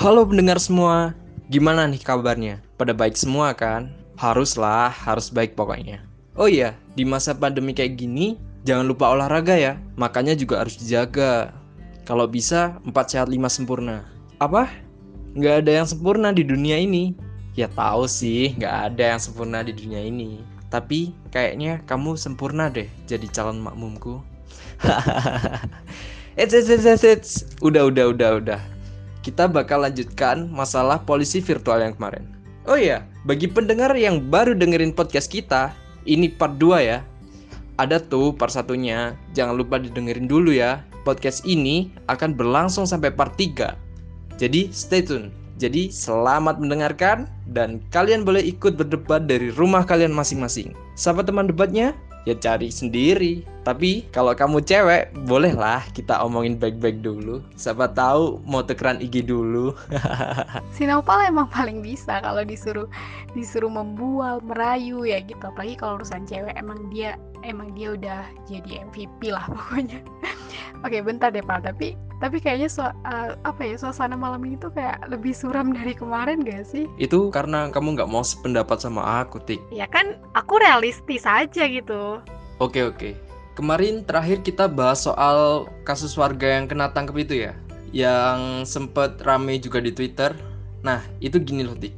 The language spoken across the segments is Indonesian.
Halo pendengar semua, gimana nih kabarnya? Pada baik semua kan? Haruslah, harus baik pokoknya. Oh iya, di masa pandemi kayak gini, jangan lupa olahraga ya. Makanya juga harus dijaga. Kalau bisa, 4 sehat 5 sempurna. Apa? Nggak ada yang sempurna di dunia ini. Ya tahu sih, nggak ada yang sempurna di dunia ini. Tapi kayaknya kamu sempurna deh jadi calon makmumku. Eits, eits, eits, eits. Udah, udah, udah, udah kita bakal lanjutkan masalah polisi virtual yang kemarin. Oh iya, bagi pendengar yang baru dengerin podcast kita, ini part 2 ya. Ada tuh part satunya, jangan lupa didengerin dulu ya. Podcast ini akan berlangsung sampai part 3. Jadi stay tune. Jadi selamat mendengarkan dan kalian boleh ikut berdebat dari rumah kalian masing-masing. Siapa teman debatnya? Ya cari sendiri. Tapi kalau kamu cewek, bolehlah kita omongin baik-baik dulu. Siapa tahu mau tekeran IG dulu. si emang paling bisa kalau disuruh disuruh membual, merayu ya gitu. Apalagi kalau urusan cewek emang dia emang dia udah jadi MVP lah pokoknya. Oke, bentar deh Pak, tapi tapi kayaknya su uh, apa ya suasana malam ini tuh kayak lebih suram dari kemarin gak sih? Itu karena kamu nggak mau sependapat sama aku, Tik. Ya kan, aku realistis aja gitu. Oke oke. Kemarin terakhir kita bahas soal kasus warga yang kena tangkap itu ya, yang sempet rame juga di Twitter. Nah, itu gini loh, Tik.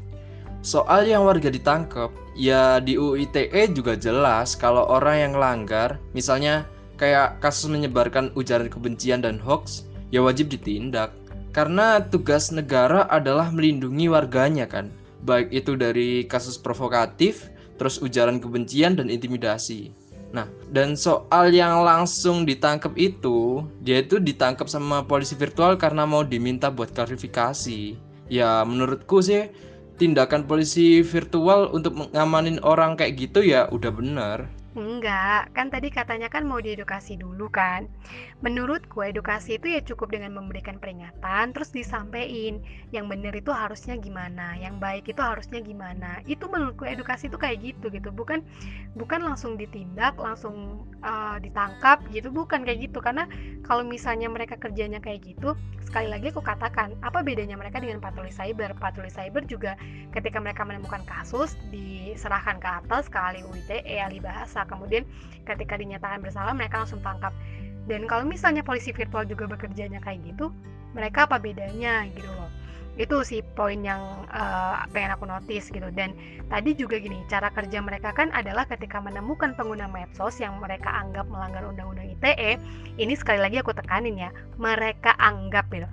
Soal yang warga ditangkap, ya di UITE juga jelas kalau orang yang langgar, misalnya kayak kasus menyebarkan ujaran kebencian dan hoax, ya wajib ditindak. Karena tugas negara adalah melindungi warganya kan. Baik itu dari kasus provokatif, terus ujaran kebencian dan intimidasi. Nah, dan soal yang langsung ditangkap itu, dia itu ditangkap sama polisi virtual karena mau diminta buat klarifikasi. Ya, menurutku sih tindakan polisi virtual untuk mengamanin orang kayak gitu ya udah benar. Enggak, kan tadi katanya kan mau diedukasi dulu kan. Menurutku edukasi itu ya cukup dengan memberikan peringatan terus disampaikan yang benar itu harusnya gimana, yang baik itu harusnya gimana. Itu menurutku edukasi itu kayak gitu gitu, bukan bukan langsung ditindak, langsung uh, ditangkap gitu, bukan kayak gitu. Karena kalau misalnya mereka kerjanya kayak gitu, sekali lagi aku katakan, apa bedanya mereka dengan patroli cyber? Patroli cyber juga ketika mereka menemukan kasus diserahkan ke atas ke ahli UITE, ahli bahasa kemudian ketika dinyatakan bersalah mereka langsung tangkap. Dan kalau misalnya polisi virtual juga bekerjanya kayak gitu mereka apa bedanya gitu loh? Itu sih poin yang uh, pengen aku notice gitu. Dan tadi juga gini cara kerja mereka kan adalah ketika menemukan pengguna medsos yang mereka anggap melanggar undang-undang ITE ini sekali lagi aku tekanin ya mereka anggap gitu.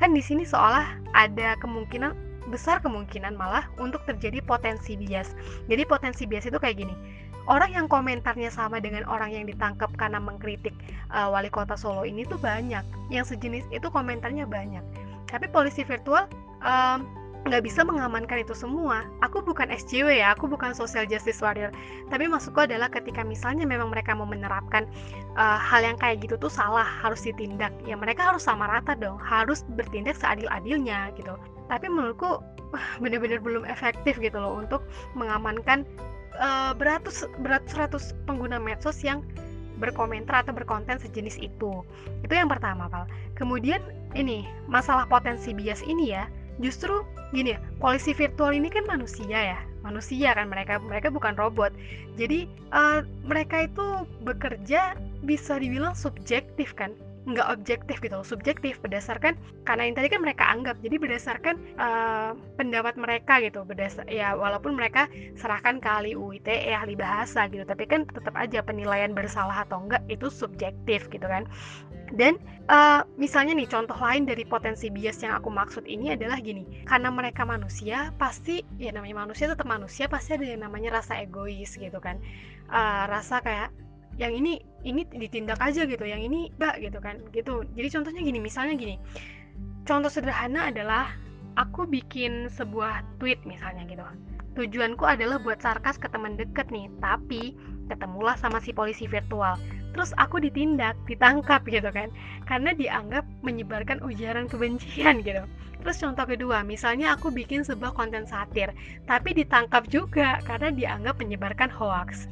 Kan di sini seolah ada kemungkinan besar kemungkinan malah untuk terjadi potensi bias. Jadi potensi bias itu kayak gini orang yang komentarnya sama dengan orang yang ditangkap karena mengkritik uh, wali kota Solo ini tuh banyak yang sejenis itu komentarnya banyak tapi polisi virtual um, nggak bisa mengamankan itu semua. Aku bukan SJW ya, aku bukan social justice warrior. Tapi maksudku adalah ketika misalnya memang mereka mau menerapkan uh, hal yang kayak gitu tuh salah, harus ditindak. Ya mereka harus sama rata dong, harus bertindak seadil-adilnya gitu. Tapi menurutku benar-benar belum efektif gitu loh untuk mengamankan beratus beratus ratus pengguna medsos yang berkomentar atau berkonten sejenis itu. Itu yang pertama, Pak. Kemudian ini masalah potensi bias ini ya, justru gini polisi virtual ini kan manusia ya, manusia kan mereka mereka bukan robot. Jadi uh, mereka itu bekerja bisa dibilang subjektif kan nggak objektif gitu loh, subjektif berdasarkan karena yang tadi kan mereka anggap. Jadi berdasarkan uh, pendapat mereka gitu berdasar ya walaupun mereka serahkan ke ahli UITE ahli bahasa gitu tapi kan tetap aja penilaian bersalah atau enggak itu subjektif gitu kan. Dan uh, misalnya nih contoh lain dari potensi bias yang aku maksud ini adalah gini karena mereka manusia pasti ya namanya manusia tetap manusia pasti ada yang namanya rasa egois gitu kan. Uh, rasa kayak yang ini ini ditindak aja gitu yang ini mbak gitu kan gitu. Jadi contohnya gini misalnya gini. Contoh sederhana adalah aku bikin sebuah tweet misalnya gitu. Tujuanku adalah buat sarkas ke teman deket nih tapi ketemulah sama si polisi virtual. Terus aku ditindak ditangkap gitu kan. Karena dianggap menyebarkan ujaran kebencian gitu. Terus contoh kedua misalnya aku bikin sebuah konten satir tapi ditangkap juga karena dianggap menyebarkan hoax.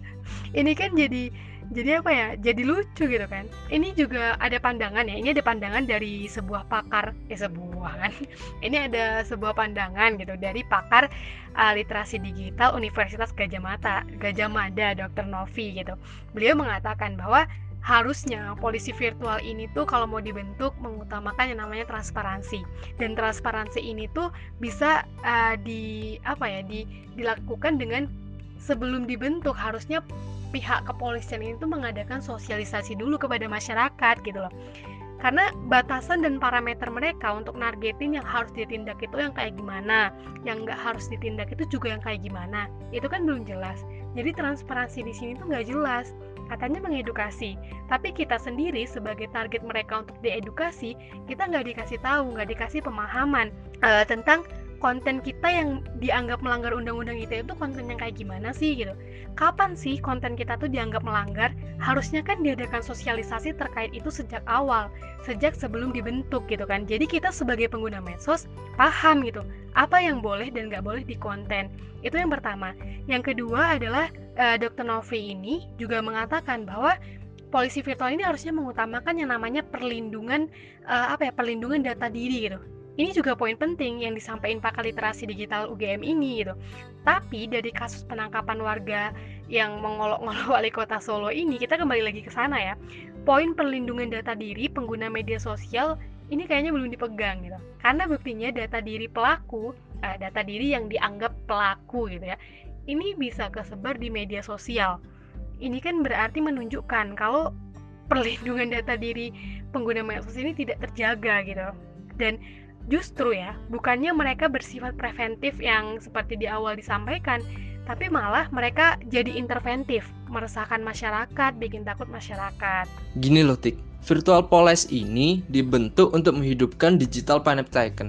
Ini kan jadi jadi apa ya jadi lucu gitu kan. Ini juga ada pandangan ya ini ada pandangan dari sebuah pakar ya sebuah kan. Ini ada sebuah pandangan gitu dari pakar uh, literasi digital Universitas Gajah Mata Gajah Mada Dr. Novi gitu. Beliau mengatakan bahwa harusnya polisi virtual ini tuh kalau mau dibentuk mengutamakan yang namanya transparansi. Dan transparansi ini tuh bisa uh, di apa ya di dilakukan dengan sebelum dibentuk. Harusnya pihak kepolisian itu mengadakan sosialisasi dulu kepada masyarakat gitu loh. Karena batasan dan parameter mereka untuk nargetin yang harus ditindak itu yang kayak gimana yang nggak harus ditindak itu juga yang kayak gimana itu kan belum jelas. Jadi transparansi di sini tuh nggak jelas katanya mengedukasi. Tapi kita sendiri sebagai target mereka untuk diedukasi kita nggak dikasih tahu nggak dikasih pemahaman uh, tentang konten kita yang dianggap melanggar undang-undang ITE itu konten yang kayak gimana sih gitu? Kapan sih konten kita tuh dianggap melanggar? Harusnya kan diadakan sosialisasi terkait itu sejak awal sejak sebelum dibentuk gitu kan? Jadi kita sebagai pengguna medsos paham gitu apa yang boleh dan nggak boleh di konten itu yang pertama. Yang kedua adalah uh, eh, Dr. Novi ini juga mengatakan bahwa polisi virtual ini harusnya mengutamakan yang namanya perlindungan uh, apa ya perlindungan data diri gitu ini juga poin penting yang disampaikan pakar literasi digital UGM ini gitu. Tapi dari kasus penangkapan warga yang mengolok-ngolok wali kota Solo ini, kita kembali lagi ke sana ya. Poin perlindungan data diri pengguna media sosial ini kayaknya belum dipegang gitu. Karena buktinya data diri pelaku, eh, data diri yang dianggap pelaku gitu ya, ini bisa kesebar di media sosial. Ini kan berarti menunjukkan kalau perlindungan data diri pengguna media sosial ini tidak terjaga gitu. Dan Justru ya, bukannya mereka bersifat preventif yang seperti di awal disampaikan, tapi malah mereka jadi interventif, meresahkan masyarakat, bikin takut masyarakat. Gini loh, Tik. Virtual Police ini dibentuk untuk menghidupkan digital panopticon.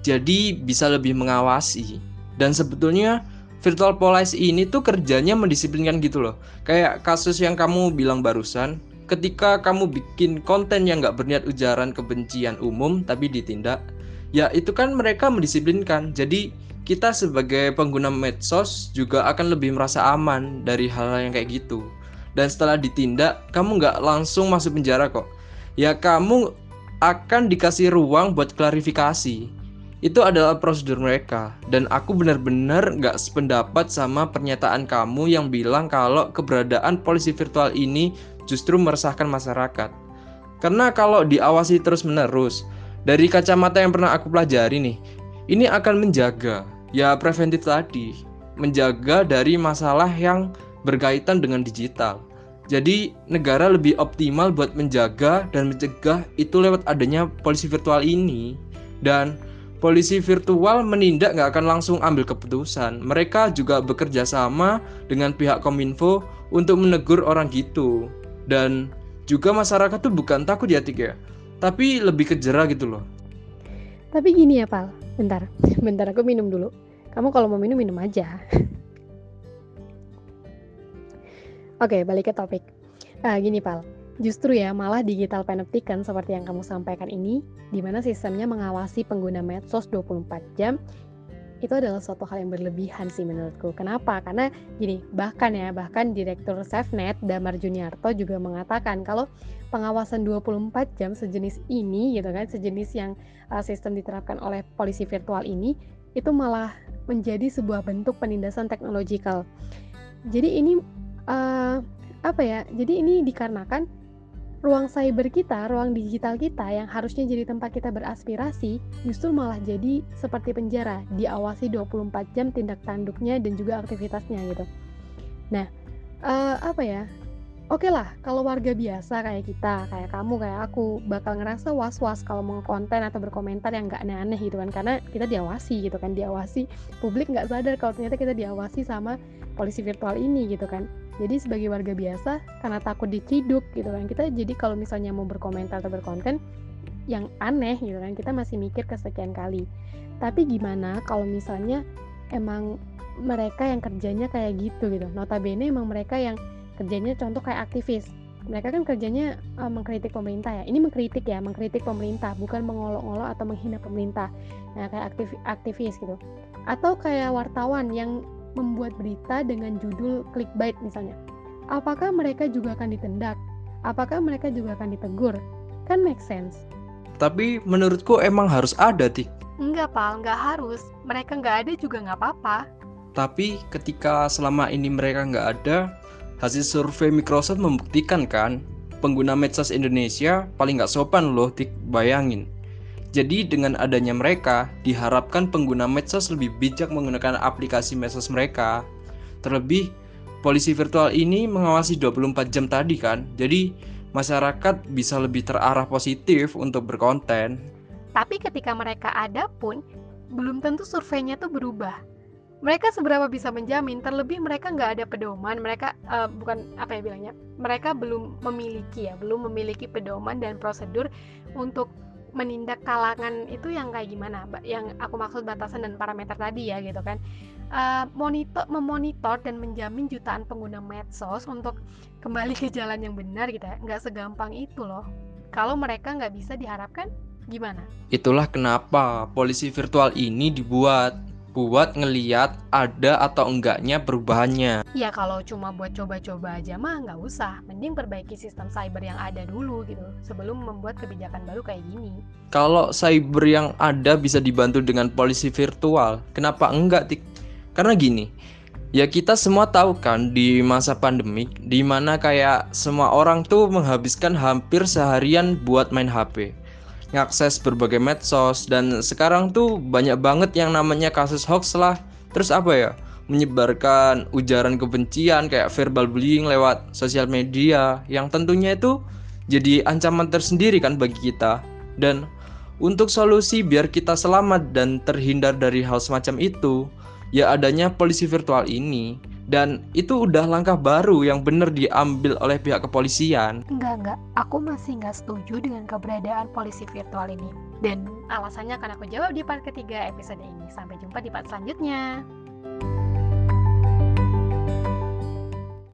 Jadi bisa lebih mengawasi. Dan sebetulnya Virtual Police ini tuh kerjanya mendisiplinkan gitu loh. Kayak kasus yang kamu bilang barusan, ketika kamu bikin konten yang nggak berniat ujaran kebencian umum tapi ditindak, ya itu kan mereka mendisiplinkan. Jadi kita sebagai pengguna medsos juga akan lebih merasa aman dari hal-hal yang kayak gitu. Dan setelah ditindak kamu nggak langsung masuk penjara kok. Ya kamu akan dikasih ruang buat klarifikasi. Itu adalah prosedur mereka. Dan aku benar-benar nggak sependapat sama pernyataan kamu yang bilang kalau keberadaan polisi virtual ini justru meresahkan masyarakat. Karena kalau diawasi terus-menerus dari kacamata yang pernah aku pelajari nih, ini akan menjaga, ya preventif tadi, menjaga dari masalah yang berkaitan dengan digital. Jadi negara lebih optimal buat menjaga dan mencegah itu lewat adanya polisi virtual ini. Dan polisi virtual menindak nggak akan langsung ambil keputusan. Mereka juga bekerja sama dengan pihak kominfo untuk menegur orang gitu. Dan juga masyarakat tuh bukan takut ya Tik ya tapi lebih ke jerah gitu loh. Tapi gini ya pal. Bentar bentar aku minum dulu. Kamu kalau mau minum minum aja. Oke balik ke topik. Uh, gini pal. Justru ya, malah digital panopticon seperti yang kamu sampaikan ini, di mana sistemnya mengawasi pengguna medsos 24 jam, itu adalah suatu hal yang berlebihan sih menurutku. Kenapa? Karena gini, bahkan ya, bahkan Direktur SafeNet, Damar Juniarto juga mengatakan kalau pengawasan 24 jam sejenis ini gitu kan sejenis yang uh, sistem diterapkan oleh polisi virtual ini itu malah menjadi sebuah bentuk penindasan teknologikal jadi ini uh, apa ya jadi ini dikarenakan ruang cyber kita, ruang digital kita yang harusnya jadi tempat kita beraspirasi, justru malah jadi seperti penjara, diawasi 24 jam tindak tanduknya dan juga aktivitasnya gitu. Nah, uh, apa ya? Oke okay lah, kalau warga biasa kayak kita, kayak kamu, kayak aku, bakal ngerasa was-was kalau mau konten atau berkomentar yang nggak aneh-aneh gitu kan, karena kita diawasi gitu kan, diawasi. Publik nggak sadar kalau ternyata kita diawasi sama polisi virtual ini gitu kan. Jadi sebagai warga biasa, karena takut diciduk gitu kan, kita jadi kalau misalnya mau berkomentar atau berkonten yang aneh gitu kan, kita masih mikir kesekian kali. Tapi gimana kalau misalnya emang mereka yang kerjanya kayak gitu gitu, notabene emang mereka yang kerjanya contoh kayak aktivis. Mereka kan kerjanya uh, mengkritik pemerintah ya. Ini mengkritik ya mengkritik pemerintah bukan mengolok-olok atau menghina pemerintah. Nah kayak aktif aktivis gitu. Atau kayak wartawan yang membuat berita dengan judul clickbait misalnya apakah mereka juga akan ditendak? Apakah mereka juga akan ditegur? Kan make sense. Tapi menurutku emang harus ada, Tik. Enggak, Pal, nggak harus. Mereka nggak ada juga nggak apa-apa. Tapi ketika selama ini mereka nggak ada, hasil survei Microsoft membuktikan kan, pengguna medsos Indonesia paling nggak sopan loh, Tik. Bayangin. Jadi dengan adanya mereka, diharapkan pengguna medsos lebih bijak menggunakan aplikasi medsos mereka. Terlebih, polisi virtual ini mengawasi 24 jam tadi kan. Jadi masyarakat bisa lebih terarah positif untuk berkonten. Tapi ketika mereka ada pun, belum tentu surveinya tuh berubah. Mereka seberapa bisa menjamin, terlebih mereka nggak ada pedoman, mereka uh, bukan apa ya bilangnya, mereka belum memiliki ya, belum memiliki pedoman dan prosedur untuk menindak kalangan itu yang kayak gimana? Yang aku maksud batasan dan parameter tadi ya gitu kan. Uh, monitor memonitor dan menjamin jutaan pengguna medsos untuk kembali ke jalan yang benar gitu ya. Nggak segampang itu loh. Kalau mereka nggak bisa diharapkan gimana? Itulah kenapa polisi virtual ini dibuat buat ngeliat ada atau enggaknya perubahannya. Ya kalau cuma buat coba-coba aja mah nggak usah. Mending perbaiki sistem cyber yang ada dulu gitu sebelum membuat kebijakan baru kayak gini. Kalau cyber yang ada bisa dibantu dengan polisi virtual, kenapa enggak tik? Karena gini, ya kita semua tahu kan di masa pandemik di mana kayak semua orang tuh menghabiskan hampir seharian buat main HP ngakses berbagai medsos dan sekarang tuh banyak banget yang namanya kasus hoax lah. Terus apa ya? Menyebarkan ujaran kebencian kayak verbal bullying lewat sosial media yang tentunya itu jadi ancaman tersendiri kan bagi kita. Dan untuk solusi biar kita selamat dan terhindar dari hal semacam itu ya adanya polisi virtual ini dan itu udah langkah baru yang benar diambil oleh pihak kepolisian. Enggak, enggak. Aku masih nggak setuju dengan keberadaan polisi virtual ini. Dan alasannya akan aku jawab di part ketiga episode ini. Sampai jumpa di part selanjutnya.